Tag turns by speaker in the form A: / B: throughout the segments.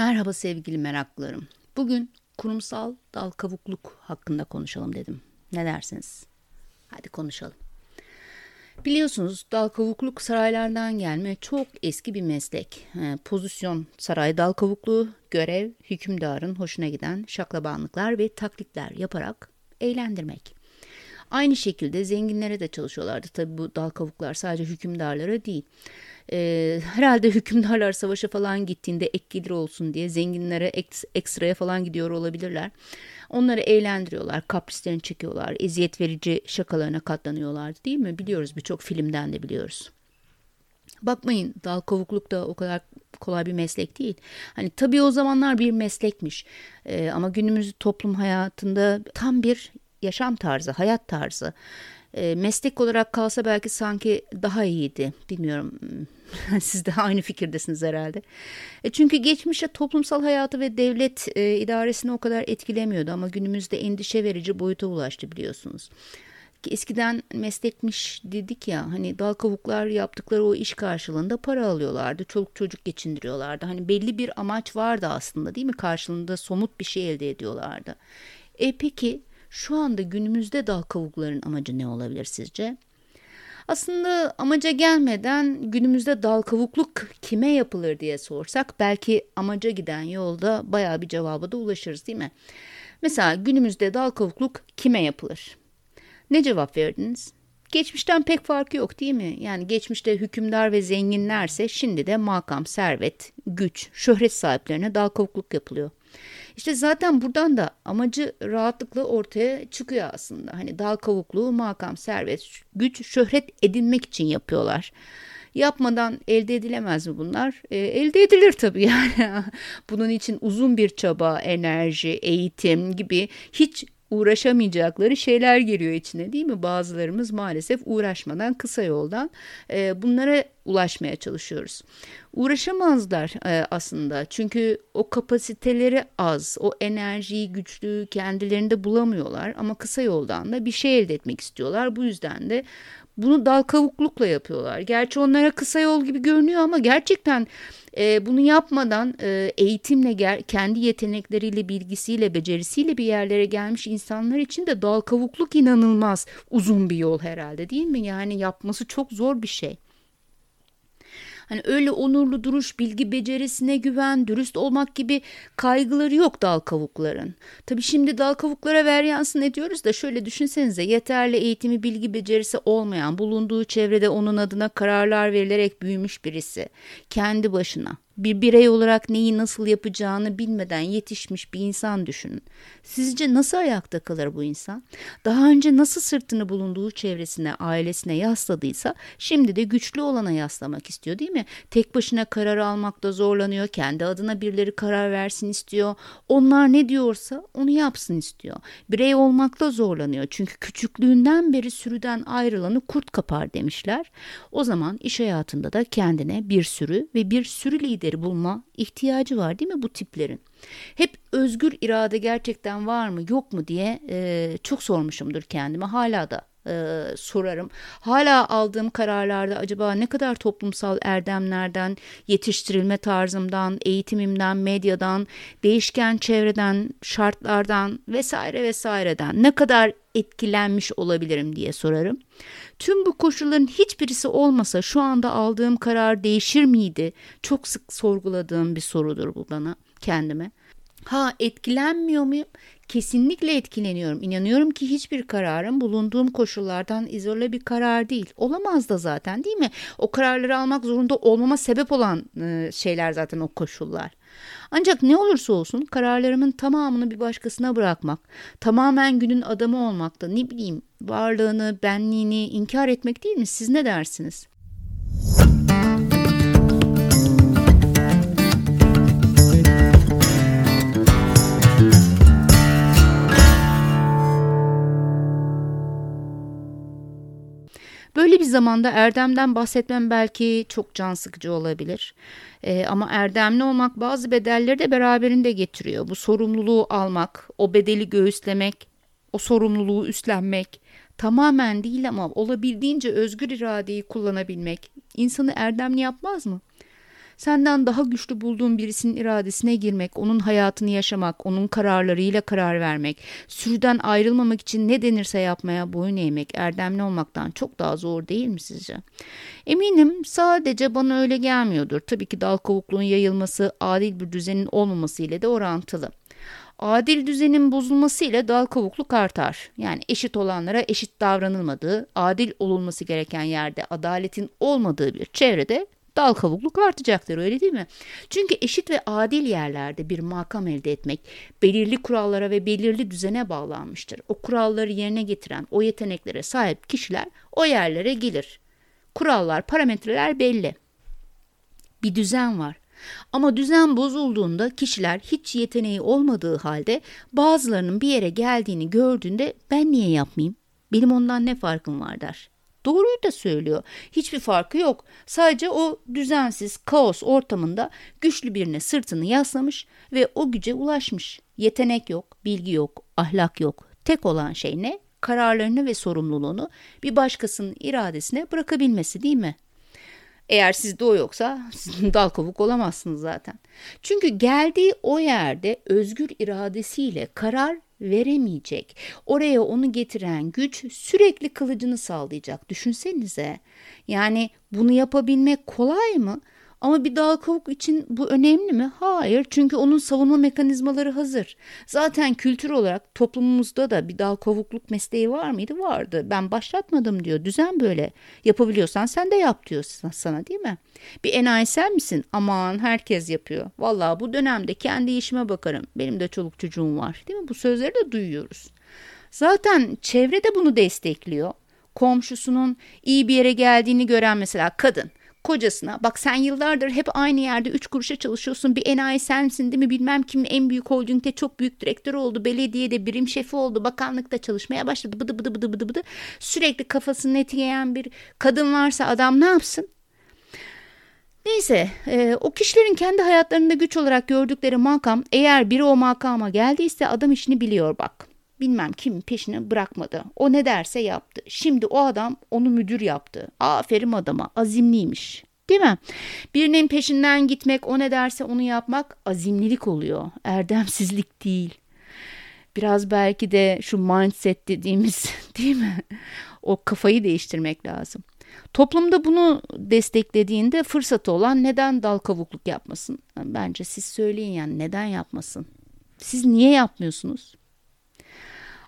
A: Merhaba sevgili meraklılarım. Bugün kurumsal dal kavukluk hakkında konuşalım dedim. Ne dersiniz? Hadi konuşalım. Biliyorsunuz dal kavukluk saraylardan gelme çok eski bir meslek. E, pozisyon saray dal kavukluğu, görev hükümdarın hoşuna giden şaklabanlıklar ve taklitler yaparak eğlendirmek. Aynı şekilde zenginlere de çalışıyorlardı. Tabi bu dal kavuklar sadece hükümdarlara değil. Ee, herhalde hükümdarlar savaşa falan gittiğinde ek gelir olsun diye zenginlere ek, ekstraya falan gidiyor olabilirler. Onları eğlendiriyorlar, kaprislerini çekiyorlar, eziyet verici şakalarına katlanıyorlardı değil mi? Biliyoruz birçok filmden de biliyoruz. Bakmayın dal kavukluk da o kadar kolay bir meslek değil. Hani tabii o zamanlar bir meslekmiş ee, ama günümüz toplum hayatında tam bir yaşam tarzı, hayat tarzı. E, meslek olarak kalsa belki sanki daha iyiydi. Bilmiyorum. Siz de aynı fikirdesiniz herhalde. E çünkü geçmişte toplumsal hayatı ve devlet e, idaresini o kadar etkilemiyordu ama günümüzde endişe verici boyuta ulaştı biliyorsunuz. Eskiden meslekmiş dedik ya hani dal kavuklar yaptıkları o iş karşılığında para alıyorlardı. Çoluk çocuk geçindiriyorlardı. Hani belli bir amaç vardı aslında değil mi? Karşılığında somut bir şey elde ediyorlardı. E peki şu anda günümüzde dal kavukların amacı ne olabilir sizce? Aslında amaca gelmeden günümüzde dal kavukluk kime yapılır diye sorsak belki amaca giden yolda bayağı bir cevaba da ulaşırız değil mi? Mesela günümüzde dal kavukluk kime yapılır? Ne cevap verdiniz? Geçmişten pek farkı yok değil mi? Yani geçmişte hükümdar ve zenginlerse şimdi de makam, servet, güç, şöhret sahiplerine dal kavukluk yapılıyor. İşte zaten buradan da amacı rahatlıkla ortaya çıkıyor aslında. Hani dal kavukluğu, makam, servet, güç, şöhret edinmek için yapıyorlar. Yapmadan elde edilemez mi bunlar? E, elde edilir tabii yani. Bunun için uzun bir çaba, enerji, eğitim gibi hiç uğraşamayacakları şeyler geliyor içine değil mi? Bazılarımız maalesef uğraşmadan kısa yoldan e, bunlara ulaşmaya çalışıyoruz. Uğraşamazlar e, aslında çünkü o kapasiteleri az, o enerjiyi, güçlüğü kendilerinde bulamıyorlar ama kısa yoldan da bir şey elde etmek istiyorlar. Bu yüzden de bunu dal kavuklukla yapıyorlar. Gerçi onlara kısa yol gibi görünüyor ama gerçekten e, bunu yapmadan e, eğitimle ger- kendi yetenekleriyle, bilgisiyle, becerisiyle bir yerlere gelmiş insanlar için de dal kavukluk inanılmaz uzun bir yol herhalde değil mi? Yani yapması çok zor bir şey. Hani öyle onurlu duruş, bilgi becerisine güven, dürüst olmak gibi kaygıları yok dal kavukların. Tabii şimdi dal kavuklara ver yansın ediyoruz da şöyle düşünsenize yeterli eğitimi, bilgi becerisi olmayan, bulunduğu çevrede onun adına kararlar verilerek büyümüş birisi. Kendi başına bir birey olarak neyi nasıl yapacağını bilmeden yetişmiş bir insan düşünün. Sizce nasıl ayakta kalır bu insan? Daha önce nasıl sırtını bulunduğu çevresine, ailesine yasladıysa şimdi de güçlü olana yaslamak istiyor değil mi? Tek başına karar almakta zorlanıyor, kendi adına birileri karar versin istiyor. Onlar ne diyorsa onu yapsın istiyor. Birey olmakta zorlanıyor çünkü küçüklüğünden beri sürüden ayrılanı kurt kapar demişler. O zaman iş hayatında da kendine bir sürü ve bir sürü lideri lideri bulma ihtiyacı var değil mi bu tiplerin? Hep özgür irade gerçekten var mı yok mu diye e, çok sormuşumdur kendime hala da e, sorarım. Hala aldığım kararlarda acaba ne kadar toplumsal erdemlerden, yetiştirilme tarzımdan, eğitimimden, medyadan, değişken çevreden, şartlardan vesaire vesaireden ne kadar etkilenmiş olabilirim diye sorarım. Tüm bu koşulların hiçbirisi olmasa şu anda aldığım karar değişir miydi? Çok sık sorguladığım bir sorudur bu bana kendime. Ha etkilenmiyor muyum? Kesinlikle etkileniyorum. İnanıyorum ki hiçbir kararım bulunduğum koşullardan izole bir karar değil. Olamaz da zaten değil mi? O kararları almak zorunda olmama sebep olan e, şeyler zaten o koşullar. Ancak ne olursa olsun kararlarımın tamamını bir başkasına bırakmak, tamamen günün adamı olmakta ne bileyim varlığını, benliğini inkar etmek değil mi? Siz ne dersiniz? Böyle bir zamanda erdemden bahsetmem belki çok can sıkıcı olabilir. E, ama erdemli olmak bazı bedelleri de beraberinde getiriyor. Bu sorumluluğu almak, o bedeli göğüslemek, o sorumluluğu üstlenmek tamamen değil ama olabildiğince özgür iradeyi kullanabilmek insanı erdemli yapmaz mı? Senden daha güçlü bulduğun birisinin iradesine girmek, onun hayatını yaşamak, onun kararlarıyla karar vermek, sürüden ayrılmamak için ne denirse yapmaya boyun eğmek, erdemli olmaktan çok daha zor değil mi sizce? Eminim sadece bana öyle gelmiyordur. Tabii ki dal kavukluğun yayılması adil bir düzenin olmaması ile de orantılı. Adil düzenin bozulması ile dal kavukluk artar. Yani eşit olanlara eşit davranılmadığı, adil olunması gereken yerde adaletin olmadığı bir çevrede dal kavukluk artacaktır öyle değil mi? Çünkü eşit ve adil yerlerde bir makam elde etmek belirli kurallara ve belirli düzene bağlanmıştır. O kuralları yerine getiren, o yeteneklere sahip kişiler o yerlere gelir. Kurallar, parametreler belli. Bir düzen var. Ama düzen bozulduğunda kişiler hiç yeteneği olmadığı halde bazılarının bir yere geldiğini gördüğünde ben niye yapmayayım? Benim ondan ne farkım var der. Doğruyu da söylüyor. Hiçbir farkı yok. Sadece o düzensiz kaos ortamında güçlü birine sırtını yaslamış ve o güce ulaşmış. Yetenek yok, bilgi yok, ahlak yok. Tek olan şey ne? Kararlarını ve sorumluluğunu bir başkasının iradesine bırakabilmesi değil mi? Eğer sizde o yoksa dal kabuk olamazsınız zaten. Çünkü geldiği o yerde özgür iradesiyle karar veremeyecek. Oraya onu getiren güç sürekli kılıcını sallayacak. Düşünsenize. Yani bunu yapabilmek kolay mı? Ama bir dal kavuk için bu önemli mi? Hayır. Çünkü onun savunma mekanizmaları hazır. Zaten kültür olarak toplumumuzda da bir dal kavukluk mesleği var mıydı? Vardı. Ben başlatmadım diyor. Düzen böyle. Yapabiliyorsan sen de yap diyor sana değil mi? Bir enayi sen misin? Aman herkes yapıyor. Vallahi bu dönemde kendi işime bakarım. Benim de çoluk çocuğum var. Değil mi? Bu sözleri de duyuyoruz. Zaten çevre de bunu destekliyor. Komşusunun iyi bir yere geldiğini gören mesela kadın kocasına bak sen yıllardır hep aynı yerde üç kuruşa çalışıyorsun bir enayi sensin değil mi? Bilmem kim en büyük holdingde çok büyük direktör oldu belediyede birim şefi oldu bakanlıkta çalışmaya başladı. Bıdı bıdı bıdı bıdı bıdı. Sürekli kafasını etkileyen bir kadın varsa adam ne yapsın? Neyse e, o kişilerin kendi hayatlarında güç olarak gördükleri makam eğer biri o makama geldiyse adam işini biliyor bak bilmem kim peşini bırakmadı. O ne derse yaptı. Şimdi o adam onu müdür yaptı. Aferin adama azimliymiş. Değil mi? Birinin peşinden gitmek, o ne derse onu yapmak azimlilik oluyor. Erdemsizlik değil. Biraz belki de şu mindset dediğimiz değil mi? O kafayı değiştirmek lazım. Toplumda bunu desteklediğinde fırsatı olan neden dal kavukluk yapmasın? Bence siz söyleyin yani neden yapmasın? Siz niye yapmıyorsunuz?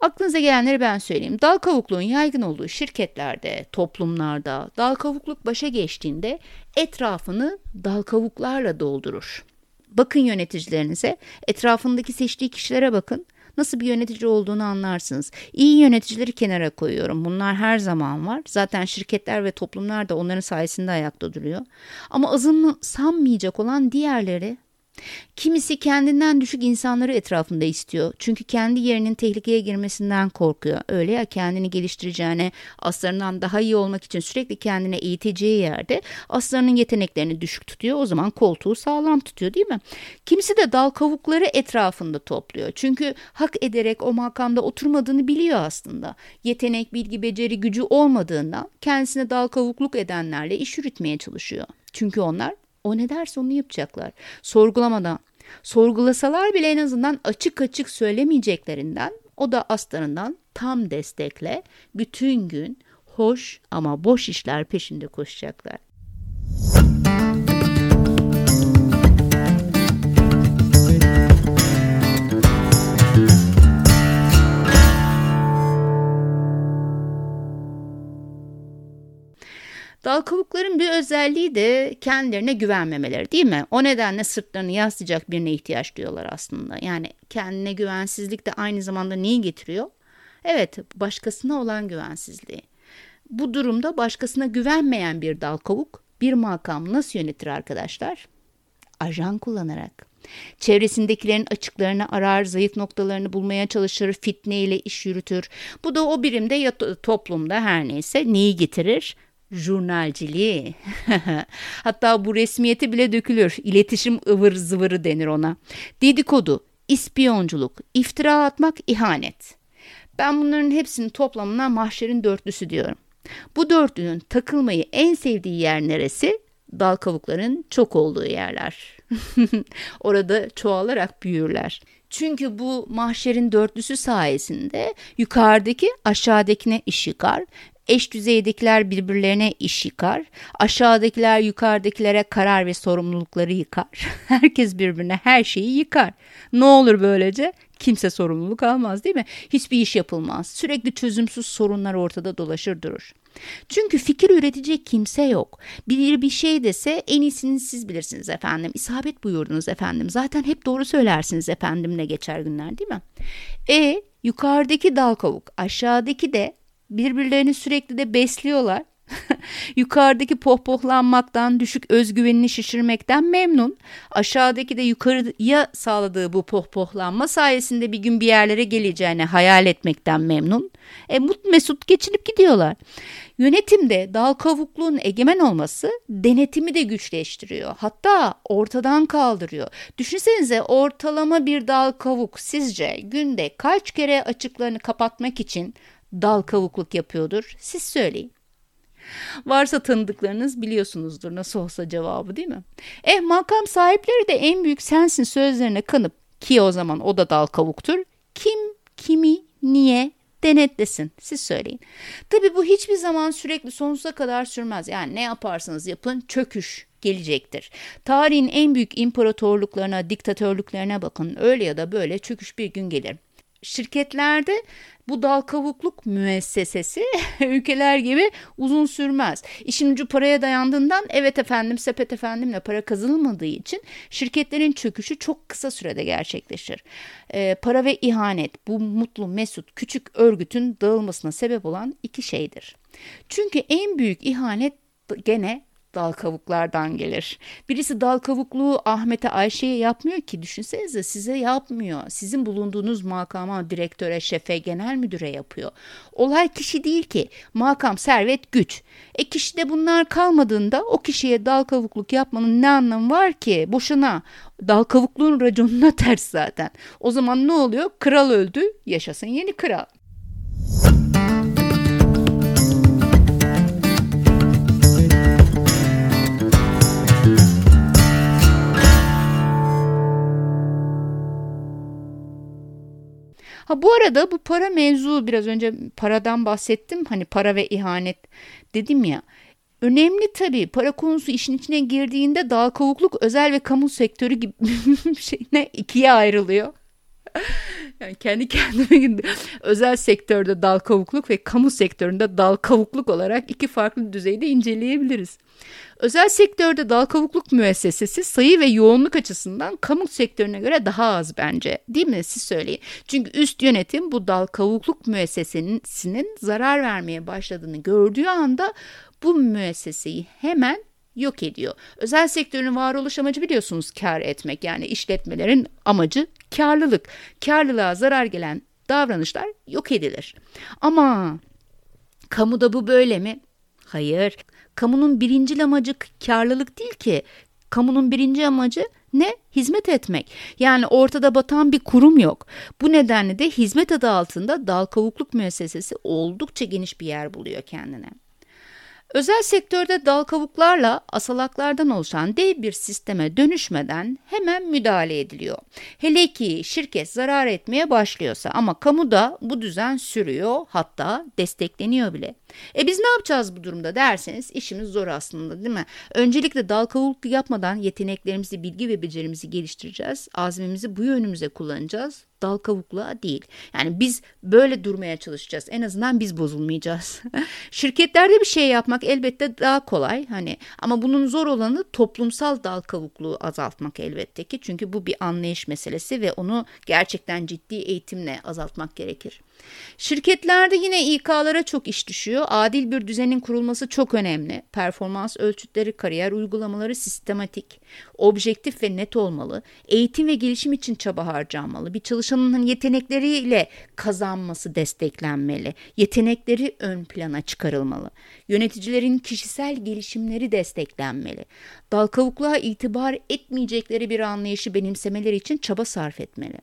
A: Aklınıza gelenleri ben söyleyeyim. Dal kavukluğun yaygın olduğu şirketlerde, toplumlarda dal kavukluk başa geçtiğinde etrafını dal kavuklarla doldurur. Bakın yöneticilerinize, etrafındaki seçtiği kişilere bakın. Nasıl bir yönetici olduğunu anlarsınız. İyi yöneticileri kenara koyuyorum. Bunlar her zaman var. Zaten şirketler ve toplumlar da onların sayesinde ayakta duruyor. Ama azını sanmayacak olan diğerleri Kimisi kendinden düşük insanları etrafında istiyor. Çünkü kendi yerinin tehlikeye girmesinden korkuyor. Öyle ya kendini geliştireceğine, aslarından daha iyi olmak için sürekli kendine eğiteceği yerde aslarının yeteneklerini düşük tutuyor. O zaman koltuğu sağlam tutuyor değil mi? Kimisi de dal kavukları etrafında topluyor. Çünkü hak ederek o makamda oturmadığını biliyor aslında. Yetenek, bilgi, beceri, gücü olmadığından kendisine dal kavukluk edenlerle iş yürütmeye çalışıyor. Çünkü onlar o ne derse onu yapacaklar. Sorgulamadan. Sorgulasalar bile en azından açık açık söylemeyeceklerinden o da aslarından tam destekle bütün gün hoş ama boş işler peşinde koşacaklar. Dal kavukların bir özelliği de kendilerine güvenmemeleri değil mi? O nedenle sırtlarını yaslayacak birine ihtiyaç duyuyorlar aslında. Yani kendine güvensizlik de aynı zamanda neyi getiriyor? Evet, başkasına olan güvensizliği. Bu durumda başkasına güvenmeyen bir dal kavuk bir makam nasıl yönetir arkadaşlar? Ajan kullanarak. Çevresindekilerin açıklarını arar, zayıf noktalarını bulmaya çalışır, fitne ile iş yürütür. Bu da o birimde ya toplumda her neyse neyi getirir? Jurnalciliği. Hatta bu resmiyeti bile dökülür. İletişim ıvır zıvırı denir ona. Dedikodu, ispiyonculuk, iftira atmak, ihanet. Ben bunların hepsinin toplamına mahşerin dörtlüsü diyorum. Bu dörtlünün takılmayı en sevdiği yer neresi? dal kavukların çok olduğu yerler. Orada çoğalarak büyürler. Çünkü bu mahşerin dörtlüsü sayesinde yukarıdaki aşağıdakine iş yıkar eş düzeydekiler birbirlerine iş yıkar. Aşağıdakiler yukarıdakilere karar ve sorumlulukları yıkar. Herkes birbirine her şeyi yıkar. Ne olur böylece? Kimse sorumluluk almaz değil mi? Hiçbir iş yapılmaz. Sürekli çözümsüz sorunlar ortada dolaşır durur. Çünkü fikir üretecek kimse yok. Biri bir şey dese en iyisini siz bilirsiniz efendim. İsabet buyurdunuz efendim. Zaten hep doğru söylersiniz efendim ne geçer günler değil mi? E yukarıdaki dal kavuk aşağıdaki de birbirlerini sürekli de besliyorlar. Yukarıdaki pohpohlanmaktan, düşük özgüvenini şişirmekten memnun. Aşağıdaki de yukarıya sağladığı bu pohpohlanma sayesinde bir gün bir yerlere geleceğini hayal etmekten memnun. E, mut mesut geçinip gidiyorlar. Yönetimde dal kavukluğun egemen olması denetimi de güçleştiriyor. Hatta ortadan kaldırıyor. Düşünsenize ortalama bir dal kavuk sizce günde kaç kere açıklarını kapatmak için dal kavukluk yapıyordur? Siz söyleyin. Varsa tanıdıklarınız biliyorsunuzdur nasıl olsa cevabı değil mi? Eh makam sahipleri de en büyük sensin sözlerine kanıp ki o zaman o da dal kavuktur. Kim kimi niye denetlesin siz söyleyin. Tabi bu hiçbir zaman sürekli sonsuza kadar sürmez. Yani ne yaparsanız yapın çöküş gelecektir. Tarihin en büyük imparatorluklarına, diktatörlüklerine bakın. Öyle ya da böyle çöküş bir gün gelir. Şirketlerde bu dal kavukluk müessesesi ülkeler gibi uzun sürmez. İşin ucu paraya dayandığından evet efendim sepet efendimle para kazanılmadığı için şirketlerin çöküşü çok kısa sürede gerçekleşir. Ee, para ve ihanet bu mutlu mesut küçük örgütün dağılmasına sebep olan iki şeydir. Çünkü en büyük ihanet gene dal kavuklardan gelir. Birisi dal kavukluğu Ahmet'e Ayşe'ye yapmıyor ki düşünsenize size yapmıyor. Sizin bulunduğunuz makama direktöre, şefe, genel müdüre yapıyor. Olay kişi değil ki. Makam, servet, güç. E kişide bunlar kalmadığında o kişiye dal kavukluk yapmanın ne anlamı var ki? Boşuna. Dal kavukluğun raconuna ters zaten. O zaman ne oluyor? Kral öldü, yaşasın yeni kral. Ha bu arada bu para mevzu biraz önce paradan bahsettim. Hani para ve ihanet dedim ya. Önemli tabii para konusu işin içine girdiğinde dal kavukluk özel ve kamu sektörü gibi şeyine ikiye ayrılıyor. Yani kendi kendime özel sektörde dal kavukluk ve kamu sektöründe dal kavukluk olarak iki farklı düzeyde inceleyebiliriz. Özel sektörde dal kavukluk müessesesi sayı ve yoğunluk açısından kamu sektörüne göre daha az bence. Değil mi? Siz söyleyin. Çünkü üst yönetim bu dal kavukluk müessesesinin zarar vermeye başladığını gördüğü anda bu müesseseyi hemen yok ediyor. Özel sektörün varoluş amacı biliyorsunuz kar etmek. Yani işletmelerin amacı karlılık. Karlılığa zarar gelen davranışlar yok edilir. Ama kamuda bu böyle mi? Hayır. Kamunun birinci amacı karlılık değil ki. Kamunun birinci amacı ne? Hizmet etmek. Yani ortada batan bir kurum yok. Bu nedenle de hizmet adı altında dal kavukluk müessesesi oldukça geniş bir yer buluyor kendine. Özel sektörde dal kavuklarla asalaklardan oluşan dev bir sisteme dönüşmeden hemen müdahale ediliyor. Hele ki şirket zarar etmeye başlıyorsa ama kamuda bu düzen sürüyor hatta destekleniyor bile. E biz ne yapacağız bu durumda derseniz işimiz zor aslında değil mi? Öncelikle dal kavuk yapmadan yeteneklerimizi, bilgi ve becerimizi geliştireceğiz. Azmimizi bu yönümüze kullanacağız dal kavukluğa değil. Yani biz böyle durmaya çalışacağız. En azından biz bozulmayacağız. Şirketlerde bir şey yapmak elbette daha kolay hani ama bunun zor olanı toplumsal dal kavukluğu azaltmak elbette ki. Çünkü bu bir anlayış meselesi ve onu gerçekten ciddi eğitimle azaltmak gerekir. Şirketlerde yine İK'lara çok iş düşüyor. Adil bir düzenin kurulması çok önemli. Performans ölçütleri, kariyer uygulamaları sistematik, objektif ve net olmalı. Eğitim ve gelişim için çaba harcanmalı. Bir çalışanın yetenekleriyle kazanması desteklenmeli. Yetenekleri ön plana çıkarılmalı. Yöneticilerin kişisel gelişimleri desteklenmeli. Dal kavukluğa itibar etmeyecekleri bir anlayışı benimsemeleri için çaba sarf etmeli.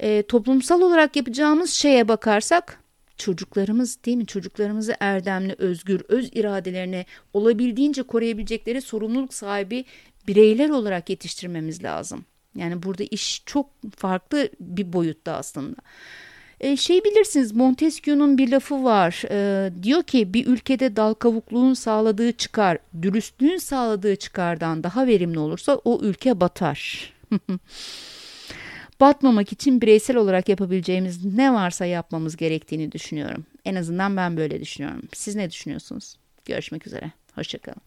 A: E, toplumsal olarak yapacağımız şeye bakarsak çocuklarımız değil mi? Çocuklarımızı erdemli, özgür, öz iradelerine olabildiğince koruyabilecekleri sorumluluk sahibi bireyler olarak yetiştirmemiz lazım. Yani burada iş çok farklı bir boyutta aslında. E, şey bilirsiniz Montesquieu'nun bir lafı var. E, diyor ki bir ülkede dal kavukluğun sağladığı çıkar, dürüstlüğün sağladığı çıkardan daha verimli olursa o ülke batar. Batmamak için bireysel olarak yapabileceğimiz ne varsa yapmamız gerektiğini düşünüyorum. En azından ben böyle düşünüyorum. Siz ne düşünüyorsunuz? Görüşmek üzere. Hoşçakalın.